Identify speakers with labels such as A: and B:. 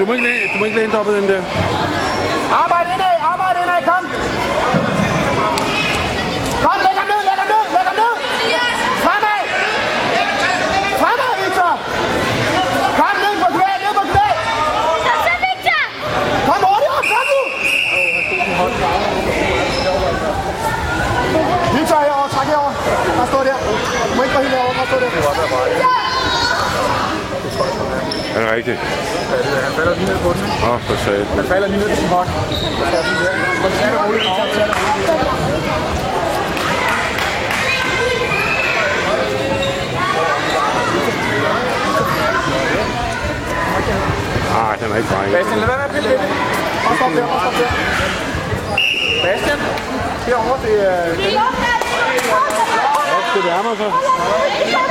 A: du må ikke læne dig op ad den der.
B: Arbejde indad, arbejde indad, kom. Kom, læg ham ned, læg ham ned, læg ham ned. Fremad. Fremad, Victor. Kom ned på knæ, ned på knæ. Kom hurtigere, kom nu. Victor herovre, træk herovre. Bare stå der. Du må ikke gå helt herovre, bare stå der.
A: Er?
B: Han falder lige verder. En verder niet meer
A: worden. Ah, verzeker. En verder
B: niet meer. Dat is erg moeilijk. Ah, dan heb ik pijn. Besten, waar heb je dit? Pas
A: op,
B: pas op. Besten? Ja, wat? Ja. Ja. Ja.